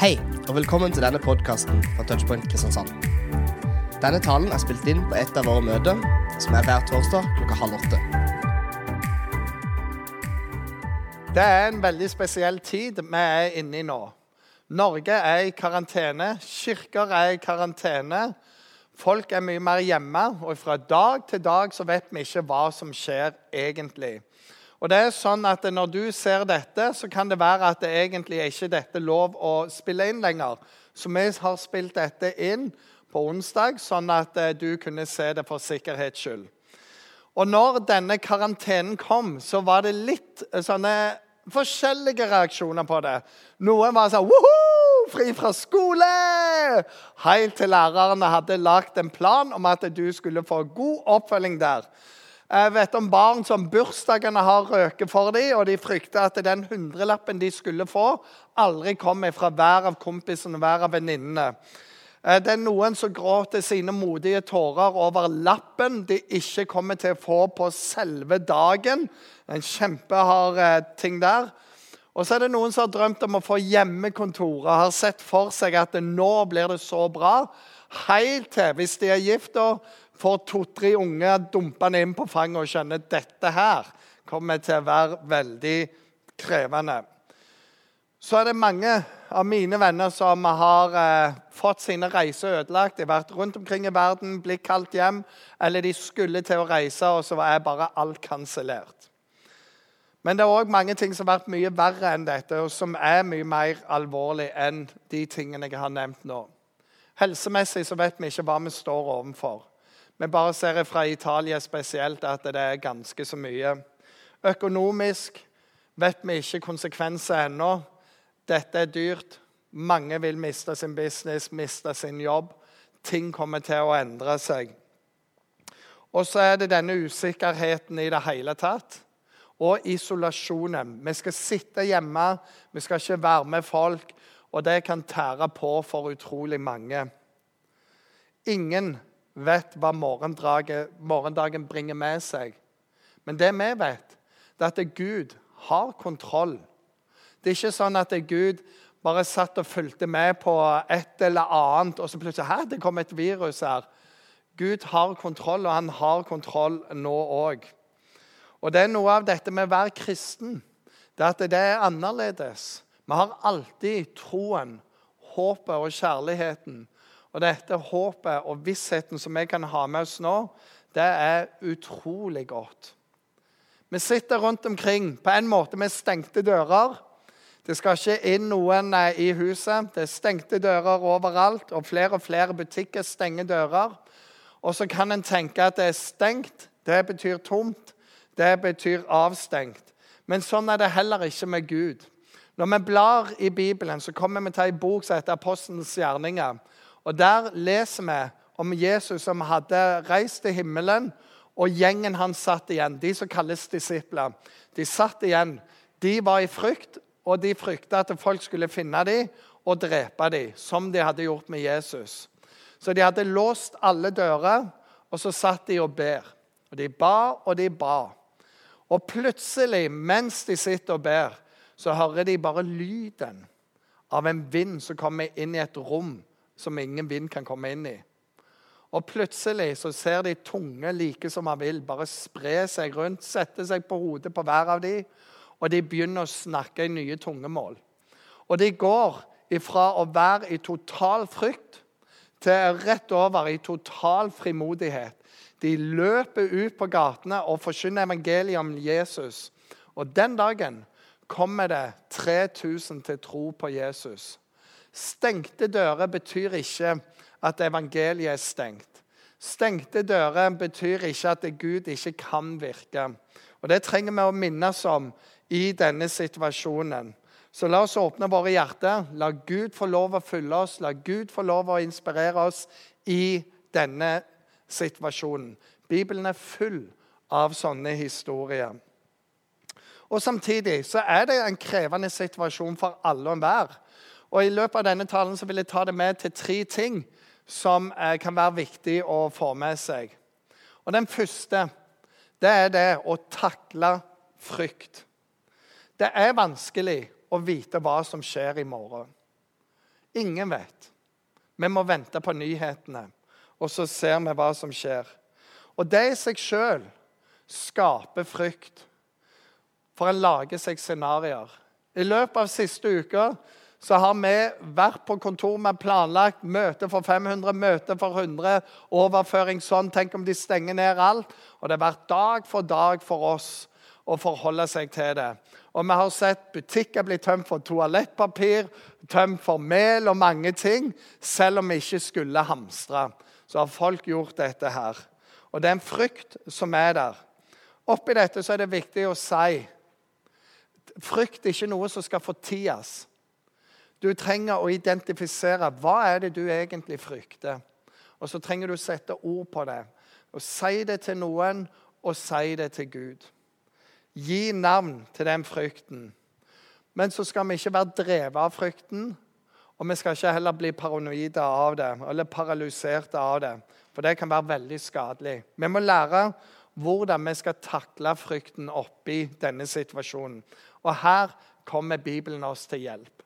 Hei, og velkommen til denne podkasten fra Touchpoint Kristiansand. Denne talen er spilt inn på et av våre møter, som er hver torsdag klokka halv åtte. Det er en veldig spesiell tid vi er inne i nå. Norge er i karantene, kirker er i karantene. Folk er mye mer hjemme, og fra dag til dag så vet vi ikke hva som skjer egentlig. Og det er sånn at Når du ser dette, så kan det være at det egentlig er ikke dette lov å spille inn lenger. Så vi har spilt dette inn på onsdag, sånn at eh, du kunne se det for sikkerhets skyld. Og når denne karantenen kom, så var det litt eh, sånne forskjellige reaksjoner på det. Noen var sånn Woho! Fri fra skole! Helt til lærerne hadde lagt en plan om at du skulle få god oppfølging der. Jeg vet om barn som bursdagene har røket for dem, og de frykter at den hundrelappen de skulle få, aldri kommer fra hver av kompisene og hver av venninnene. Eh, det er noen som gråter sine modige tårer over lappen de ikke kommer til å få på selve dagen. En kjempehard eh, ting der. Og så er det noen som har drømt om å få hjemmekontor og har sett for seg at nå blir det så bra. Helt til, hvis de er gift, får to-tre unge dumpende inn på fanget og skjønner at dette her kommer til å være veldig krevende. Så er det mange av mine venner som har eh, fått sine reiser ødelagt. De har vært rundt omkring i verden, blitt kalt hjem, eller de skulle til å reise, og så er bare alt kansellert. Men det er òg mange ting som har vært mye verre enn dette, og som er mye mer alvorlig enn de tingene jeg har nevnt nå. Helsemessig så vet vi ikke hva vi står overfor. Vi bare ser fra Italia spesielt at det er ganske så mye. Økonomisk vet vi ikke konsekvenser ennå. Dette er dyrt. Mange vil miste sin business, miste sin jobb. Ting kommer til å endre seg. Og så er det denne usikkerheten i det hele tatt. Og isolasjonen. Vi skal sitte hjemme, vi skal ikke være med folk. Og det kan tære på for utrolig mange. Ingen vet hva morgendagen bringer med seg. Men det vi vet, det er at Gud har kontroll. Det er ikke sånn at Gud bare satt og fulgte med på et eller annet, og så plutselig Hæ, det kom et virus her. Gud har kontroll, og han har kontroll nå òg. Og det er noe av dette med å være kristen. Det er at det er annerledes. Vi har alltid troen, håpet og kjærligheten. Og dette håpet og vissheten som vi kan ha med oss nå, det er utrolig godt. Vi sitter rundt omkring på en måte med stengte dører. Det skal ikke inn noen eh, i huset. Det er stengte dører overalt, og flere og flere butikker stenger dører. Og så kan en tenke at det er stengt. Det betyr tomt. Det betyr avstengt. Men sånn er det heller ikke med Gud. Når vi blar i Bibelen, så kommer vi til en bok som heter Apostelens gjerninger. Og Der leser vi om Jesus som hadde reist til himmelen, og gjengen hans satt igjen. De som kalles disipler. De satt igjen. De var i frykt, og de frykta at folk skulle finne dem og drepe dem, som de hadde gjort med Jesus. Så de hadde låst alle dører, og så satt de og ber. Og De ba og de ba. Og plutselig, mens de sitter og ber, så hører de bare lyden av en vind som kommer inn i et rom som ingen vind kan komme inn i. Og Plutselig så ser de tunge like som han vil, bare spre seg rundt, sette seg på hodet på hver av dem, og de begynner å snakke i nye tungemål. Og de går ifra å være i total frykt til rett over i total frimodighet. De løper ut på gatene og forkynner evangeliet om Jesus. Og den dagen kommer det 3000 til tro på Jesus. Stengte dører betyr ikke at evangeliet er stengt. Stengte dører betyr ikke at Gud ikke kan virke. Og Det trenger vi å minnes om i denne situasjonen. Så la oss åpne våre hjerter. La Gud få lov å fylle oss. La Gud få lov å inspirere oss i denne situasjonen. Bibelen er full av sånne historier. Og Samtidig så er det en krevende situasjon for alle og enhver. Og I løpet av denne talen så vil jeg ta det med til tre ting som eh, kan være viktig å få med seg. Og Den første det er det å takle frykt. Det er vanskelig å vite hva som skjer i morgen. Ingen vet. Vi må vente på nyhetene, og så ser vi hva som skjer. Og det i seg sjøl skaper frykt, for en lager seg scenarioer. I løpet av siste uka så har vi vært på kontor med planlagt møte for 500, møte for 100, overføring sånn. Tenk om de stenger ned alt. Og det har vært dag for dag for oss å forholde seg til det. Og vi har sett butikker bli tømt for toalettpapir, tømt for mel og mange ting. Selv om vi ikke skulle hamstre, så har folk gjort dette her. Og det er en frykt som er der. Oppi dette så er det viktig å si frykt er ikke noe som skal forties. Du trenger å identifisere hva er det du egentlig frykter. Og så trenger du å sette ord på det. Og Si det til noen, og si det til Gud. Gi navn til den frykten. Men så skal vi ikke være drevet av frykten, og vi skal ikke heller bli paranoide av det eller paralyserte av det. For det kan være veldig skadelig. Vi må lære hvordan vi skal takle frykten oppi denne situasjonen. Og her kommer Bibelen oss til hjelp.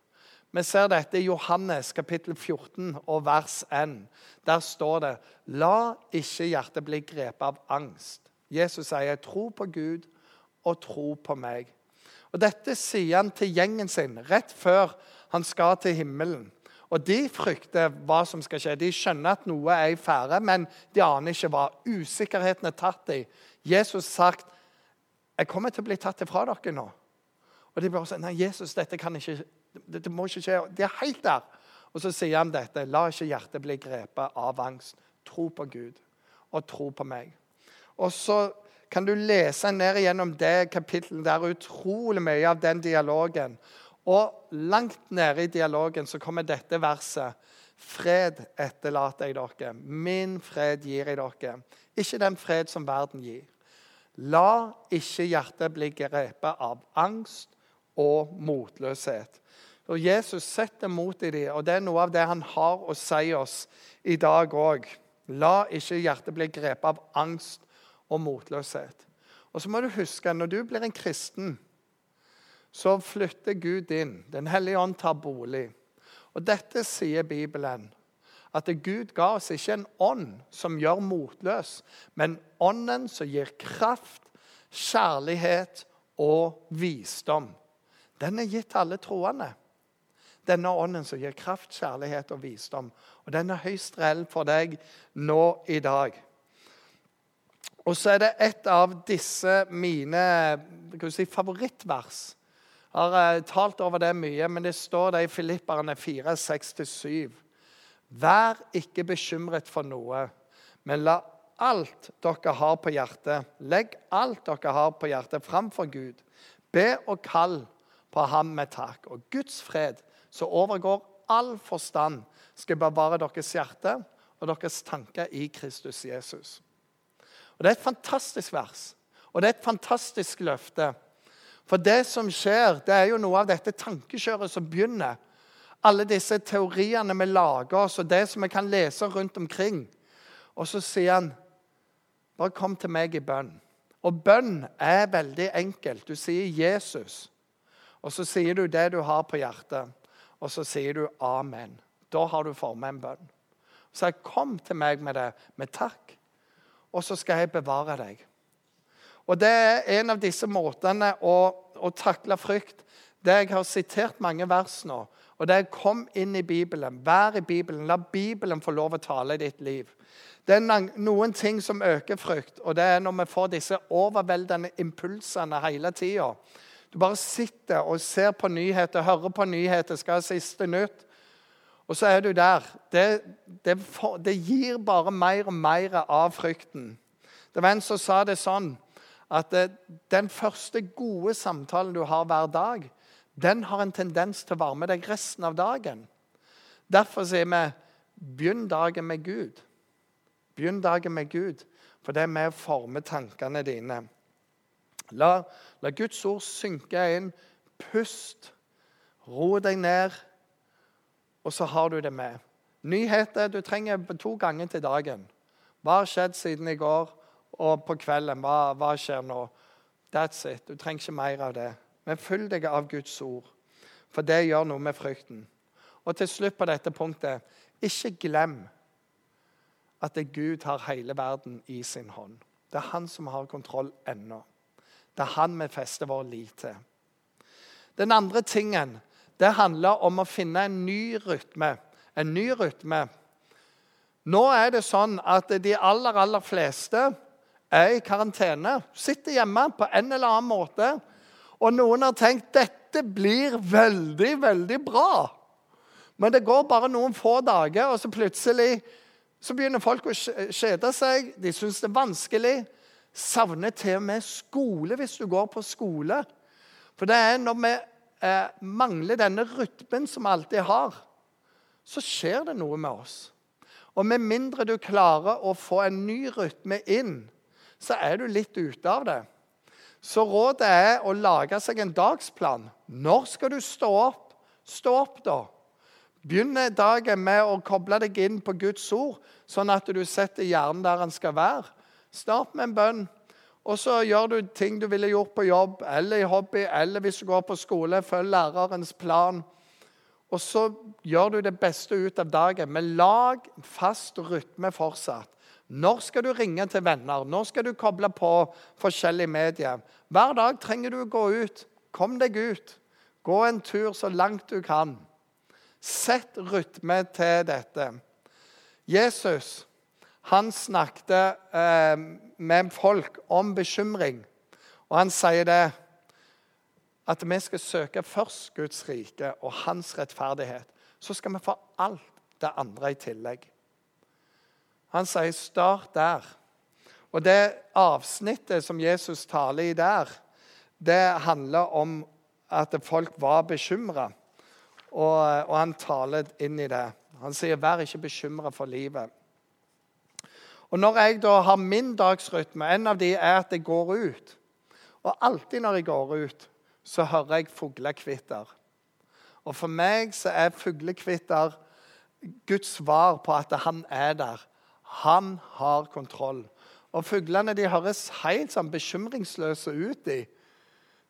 Vi ser dette i Johannes kapittel 14 og vers 1. Der står det La ikke hjertet bli grepet av angst. Jesus sier, tro på Gud og tro på meg. Og Dette sier han til gjengen sin rett før han skal til himmelen. Og De frykter hva som skal skje. De skjønner at noe er i ferde, men de aner ikke hva. Usikkerheten er tatt i. Jesus sagt, 'Jeg kommer til å bli tatt ifra dere nå.' Og de bare sier, 'Nei, Jesus, dette kan ikke det, må ikke skje. Det er helt der. Og så sier han dette. La ikke hjertet bli grepet av angst. Tro på Gud og tro på meg. Og så kan du lese ned gjennom det kapittelet. Det er utrolig mye av den dialogen. Og langt nede i dialogen så kommer dette verset. Fred etterlater jeg dere. Min fred gir jeg dere. Ikke den fred som verden gir. La ikke hjertet bli grepet av angst og motløshet. Og Jesus setter mot i dem, og det er noe av det han har å si oss i dag òg. La ikke hjertet bli grepet av angst og motløshet. Og så må du huske når du blir en kristen, så flytter Gud inn. Den hellige ånd tar bolig. Og dette sier Bibelen. At Gud ga oss ikke en ånd som gjør motløs, men ånden som gir kraft, kjærlighet og visdom. Den er gitt alle troende. Denne ånden som gir kraft, kjærlighet og visdom. Og den er høyst reell for deg nå i dag. Og så er det et av disse mine si, favorittvers. Jeg har uh, talt over det mye, men det står det i Filipperne 4, 6-7. Vær ikke bekymret for noe, men la alt dere har på hjertet, legg alt dere har på hjertet, framfor Gud. Be og kall på ham med takk. Og Guds fred, som overgår all forstand, skal bevare deres hjerte og deres tanker i Kristus Jesus. Og Det er et fantastisk vers, og det er et fantastisk løfte. For det som skjer, det er jo noe av dette tankekjøret som begynner. Alle disse teoriene vi lager oss, og det som vi kan lese rundt omkring. Og så sier han, 'Bare kom til meg i bønn'. Og bønn er veldig enkelt. Du sier 'Jesus', og så sier du det du har på hjertet og så sier du amen. Da har du formet en bønn. Så jeg kom til meg med det, med takk, og så skal jeg bevare deg. Og Det er en av disse måtene å, å takle frykt. Det Jeg har sitert mange vers nå, og det er kom inn i Bibelen. Vær i Bibelen. La Bibelen få lov å tale i ditt liv. Det er noen ting som øker frykt, og det er når vi får disse overveldende impulsene hele tida. Du bare sitter og ser på nyheter, hører på nyheter, skal ha siste nytt. Og så er du der. Det, det, for, det, gir bare mer og mer av frykten. Det var en som sa det sånn at det, den første gode samtalen du har hver dag, den har en tendens til å varme deg resten av dagen. Derfor sier vi begynn dagen med Gud. Begynn dagen med Gud, for det er med å forme tankene dine. La, la Guds ord synke inn. Pust. Ro deg ned, og så har du det med. Nyheter du trenger to ganger til dagen. Hva har skjedd siden i går og på kvelden? Hva, hva skjer nå? That's it. Du trenger ikke mer av det. Men følg deg av Guds ord, for det gjør noe med frykten. Og til slutt på dette punktet ikke glem at det Gud har hele verden i sin hånd. Det er han som har kontroll ennå. Det er han vi fester vår lit til. Den andre tingen det handler om å finne en ny rytme. En ny rytme. Nå er det sånn at de aller, aller fleste er i karantene. Sitter hjemme på en eller annen måte. Og noen har tenkt dette blir veldig, veldig bra. Men det går bare noen få dager, og så plutselig så begynner folk å kjede seg. De syns det er vanskelig. Savner til og med skole hvis du går på skole. For det er når vi eh, mangler denne rytmen som vi alltid har, så skjer det noe med oss. Og med mindre du klarer å få en ny rytme inn, så er du litt ute av det. Så rådet er å lage seg en dagsplan. Når skal du stå opp? Stå opp, da. Begynn dagen med å koble deg inn på Guds ord, sånn at du setter hjernen der den skal være. Start med en bønn. Og så gjør du ting du ville gjort på jobb eller i hobby, eller hvis du går på skole. Følg lærerens plan. Og så gjør du det beste ut av dagen. Men lag fast rytme fortsatt. Når skal du ringe til venner? Når skal du koble på forskjellige medier? Hver dag trenger du å gå ut. Kom deg ut. Gå en tur så langt du kan. Sett rytme til dette. Jesus han snakket eh, med folk om bekymring, og han sier det at vi skal søke først Guds rike og hans rettferdighet. Så skal vi få alt det andre i tillegg. Han sier 'start der'. Og det avsnittet som Jesus taler i der, det handler om at folk var bekymra. Og, og, han taler inn i det. Han sier, 'Vær ikke bekymra for livet'. Og Når jeg da har min dagsrytme, en av de er at jeg går ut. Og alltid når jeg går ut, så hører jeg fuglekvitter. Og for meg så er fuglekvitter Guds svar på at han er der. Han har kontroll. Og fuglene de høres helt sånn bekymringsløse ut. i.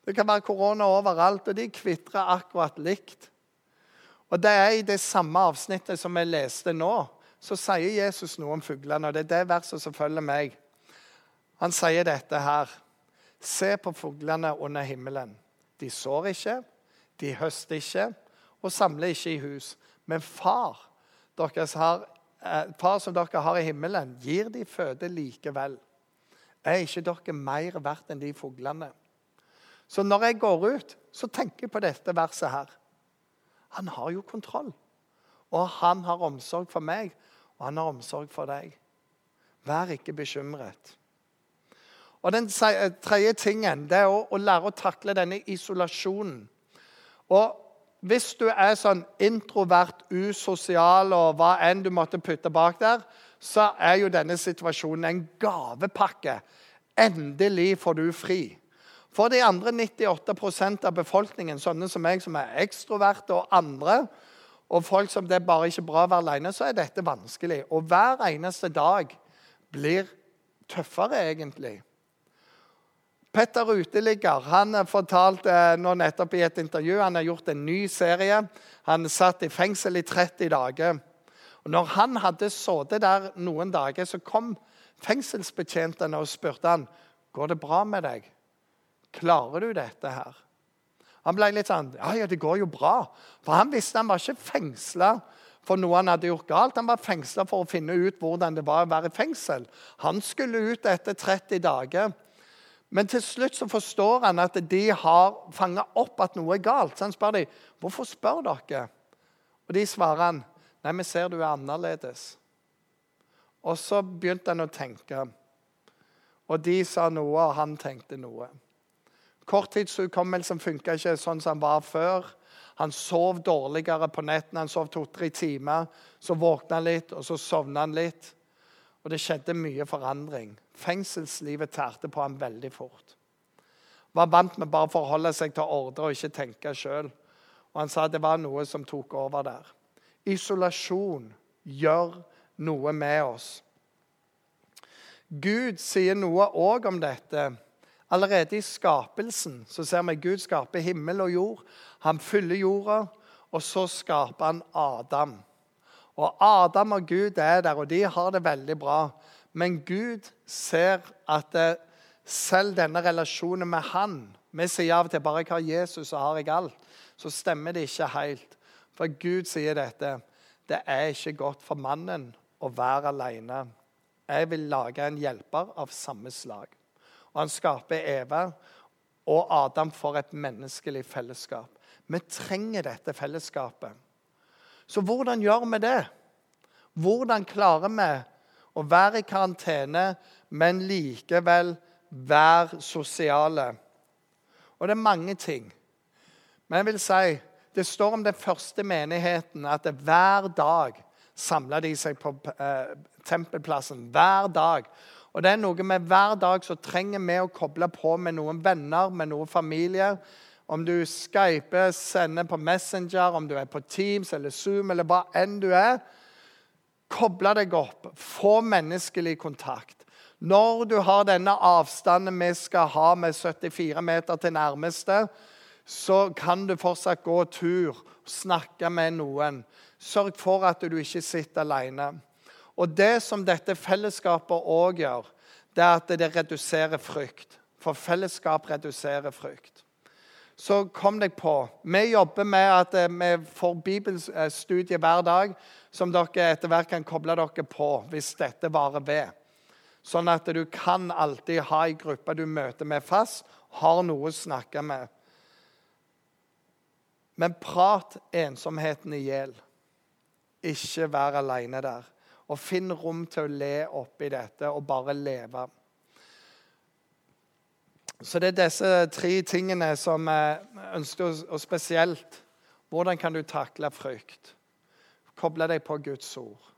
Det kan være korona overalt, og de kvitrer akkurat likt. Og Det er i det samme avsnittet som jeg leste nå, så sier Jesus noe om fuglene. og Det er det verset som følger meg. Han sier dette her. Se på fuglene under himmelen. De sår ikke, de høster ikke og samler ikke i hus. Men far, har, eh, far som dere har i himmelen, gir de føde likevel. Er ikke dere mer verdt enn de fuglene? Så når jeg går ut, så tenker jeg på dette verset her. Han har jo kontroll. Og han har omsorg for meg, han har omsorg for deg. Vær ikke bekymret. Og Den tredje tingen det er å, å lære å takle denne isolasjonen. Og Hvis du er sånn introvert, usosial og hva enn du måtte putte bak der, så er jo denne situasjonen en gavepakke. Endelig får du fri. For de andre 98% av befolkningen, sånne som meg, som er ekstroverte, og andre, og folk som det er bare ikke bra å være alene, så er dette vanskelig. Og hver eneste dag blir tøffere, egentlig. Petter Uteligger han fortalte nå nettopp i et intervju han har gjort en ny serie. Han satt i fengsel i 30 dager. Og når han hadde sittet der noen dager, så kom fengselsbetjentene og spurte han, går det bra med deg. Klarer du dette her? Han ble litt sånn Ja, ja, det går jo bra. For han visste han var ikke fengsla for noe han hadde gjort galt. Han var fengsla for å finne ut hvordan det var å være i fengsel. Han skulle ut etter 30 dager. Men til slutt så forstår han at de har fanga opp at noe er galt. Så han spør dem, 'Hvorfor spør dere?' Og de svarer han, 'Nei, vi ser du er annerledes'. Og så begynte han å tenke. Og de sa noe, og han tenkte noe. Korttidshukommelsen funka ikke sånn som han var før. Han sov dårligere på nettene. Han sov to-tre timer. Så våkna han litt, og så sovna han litt. Og det skjedde mye forandring. Fengselslivet tærte på ham veldig fort. Var vant med bare å forholde seg til ordre og ikke tenke sjøl. Og han sa det var noe som tok over der. Isolasjon gjør noe med oss. Gud sier noe òg om dette Allerede i skapelsen så ser vi Gud skape himmel og jord. Han fyller jorda, Og så skaper han Adam. Og Adam og Gud er der, og de har det veldig bra. Men Gud ser at eh, selv denne relasjonen med han Vi sier av og til bare jeg har Jesus, så har jeg alt. Så stemmer det ikke helt. For Gud sier dette. Det er ikke godt for mannen å være alene. Jeg vil lage en hjelper av samme slag. Og han skaper Eva og Adam får et menneskelig fellesskap. Vi trenger dette fellesskapet. Så hvordan gjør vi det? Hvordan klarer vi å være i karantene, men likevel være sosiale? Og det er mange ting. Men jeg vil si, det står om den første menigheten at hver dag samla de seg på eh, tempelplassen. Hver dag. Og det er noe med Hver dag så trenger vi å koble på med noen venner, med noen familier. Om du skyper, sender på Messenger, om du er på Teams eller Zoom eller hva enn du er. Koble deg opp. Få menneskelig kontakt. Når du har denne avstanden vi skal ha med 74 meter til nærmeste, så kan du fortsatt gå tur snakke med noen. Sørg for at du ikke sitter alene. Og Det som dette fellesskapet òg gjør, det er at det reduserer frykt. For fellesskap reduserer frykt. Så kom deg på. Vi jobber med at eh, vi får bibelstudie hver dag, som dere etter hvert kan koble dere på hvis dette varer ved. Sånn at du kan alltid ha ei gruppe du møter med fast, har noe å snakke med. Men prat ensomheten i hjel. Ikke vær aleine der. Og finn rom til å le oppi dette og bare leve. Så det er disse tre tingene som jeg ønsker og spesielt Hvordan kan du takle frykt? Koble deg på Guds ord.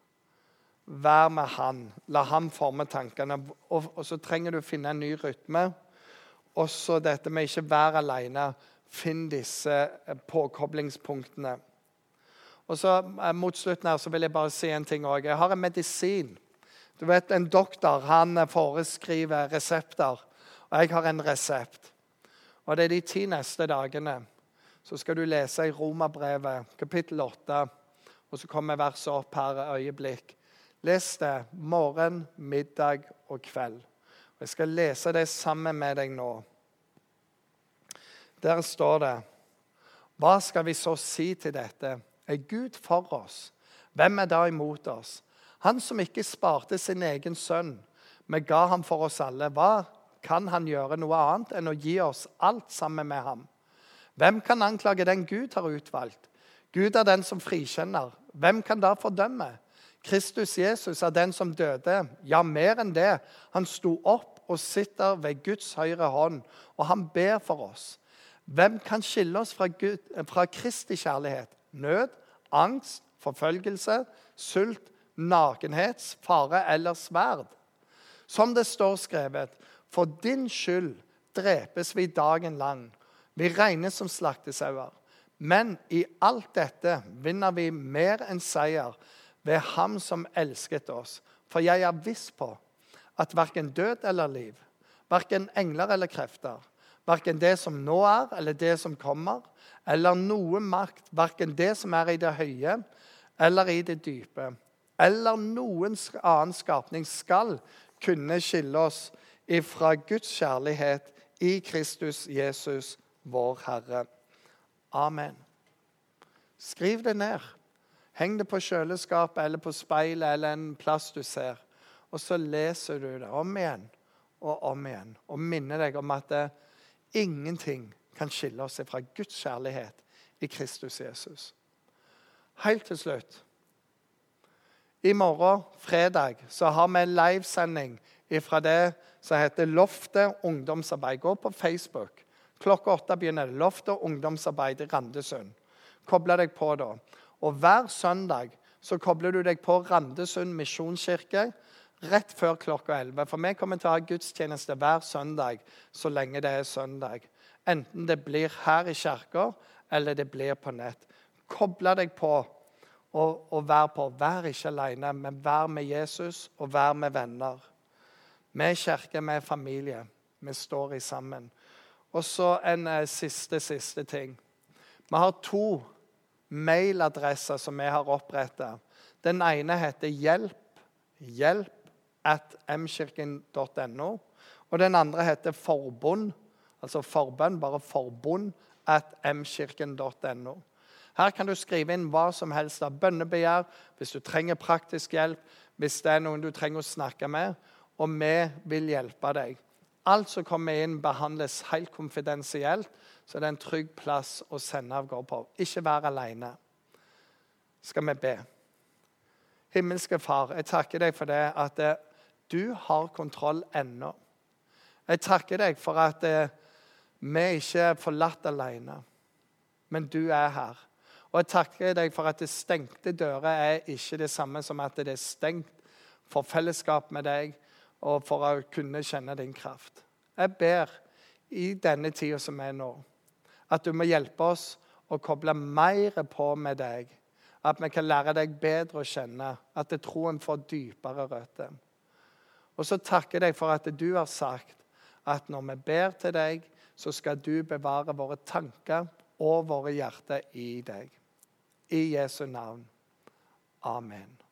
Vær med Han. La Han forme tankene. Og, og så trenger du å finne en ny rytme. Også dette med ikke være alene. Finn disse påkoblingspunktene. Og så eh, Mot slutten her så vil jeg bare si en ting òg. Jeg har en medisin. Du vet, En doktor han eh, foreskriver resepter, og jeg har en resept. Og det er de ti neste dagene. Så skal du lese i Romerbrevet, kapittel 8, og så kommer verset opp her øyeblikk. Les det morgen, middag og kveld. Og Jeg skal lese det sammen med deg nå. Der står det Hva skal vi så si til dette? Er Gud for oss? Hvem er da imot oss? Han som ikke sparte sin egen sønn, men ga ham for oss alle. Hva kan han gjøre noe annet enn å gi oss alt sammen med ham? Hvem kan anklage den Gud har utvalgt? Gud er den som frikjenner. Hvem kan da fordømme? Kristus Jesus er den som døde. Ja, mer enn det. Han sto opp og sitter ved Guds høyre hånd, og han ber for oss. Hvem kan skille oss fra, Gud, fra Kristi kjærlighet? Nød, angst, forfølgelse, sult, nakenhet, fare eller sverd. Som det står skrevet, for din skyld drepes vi dagen lang. Vi regnes som slaktesauer. Men i alt dette vinner vi mer enn seier ved Ham som elsket oss. For jeg er viss på at verken død eller liv, verken engler eller krefter, Verken det som nå er, eller det som kommer, eller noe makt, verken det som er i det høye eller i det dype, eller noen annen skapning skal kunne skille oss ifra Guds kjærlighet i Kristus Jesus, vår Herre. Amen. Skriv det ned. Heng det på kjøleskapet eller på speilet eller en plass du ser. Og så leser du det om igjen og om igjen og minner deg om at det, Ingenting kan skille oss fra Guds kjærlighet i Kristus Jesus. Helt til slutt. I morgen, fredag, så har vi en livesending fra det som heter Loftet ungdomsarbeid. Gå på Facebook. Klokka åtte begynner. Loftet ungdomsarbeid i Randesund. Koble deg på da. Og hver søndag så kobler du deg på Randesund misjonskirke rett før klokka 11. For vi kommer til å ha gudstjeneste hver søndag så lenge det er søndag. Enten det blir her i kirka eller det blir på nett. Koble deg på og, og vær på. Vær ikke alene, men vær med Jesus og vær med venner. Vi er kirke, vi er familie. Vi står i sammen. Og så en eh, siste, siste ting. Vi har to mailadresser som vi har oppretta. Den ene heter hjelp, hjelp at mkirken.no. Og den andre heter forbund, altså forbønn, bare forbund at mkirken.no. Her kan du skrive inn hva som helst av bønnebegjær, hvis du trenger praktisk hjelp, hvis det er noen du trenger å snakke med, og vi vil hjelpe deg. Alt som kommer inn, behandles helt konfidensielt, så det er en trygg plass å sende av gårde på. Ikke vær alene. Skal vi be? Himmelske Far, jeg takker deg for det at eh, du har kontroll ennå. Jeg takker deg for at eh, vi ikke er forlatt alene, men du er her. Og jeg takker deg for at det stengte dører er ikke det samme som at det er stengt for fellesskap med deg og for å kunne kjenne din kraft. Jeg ber i denne tida som er nå, at du må hjelpe oss å koble mer på med deg. At vi kan lære deg bedre å kjenne, at troen får dypere røtter. Og så takker jeg deg for at du har sagt at når vi ber til deg, så skal du bevare våre tanker og våre hjerter i deg. I Jesu navn. Amen.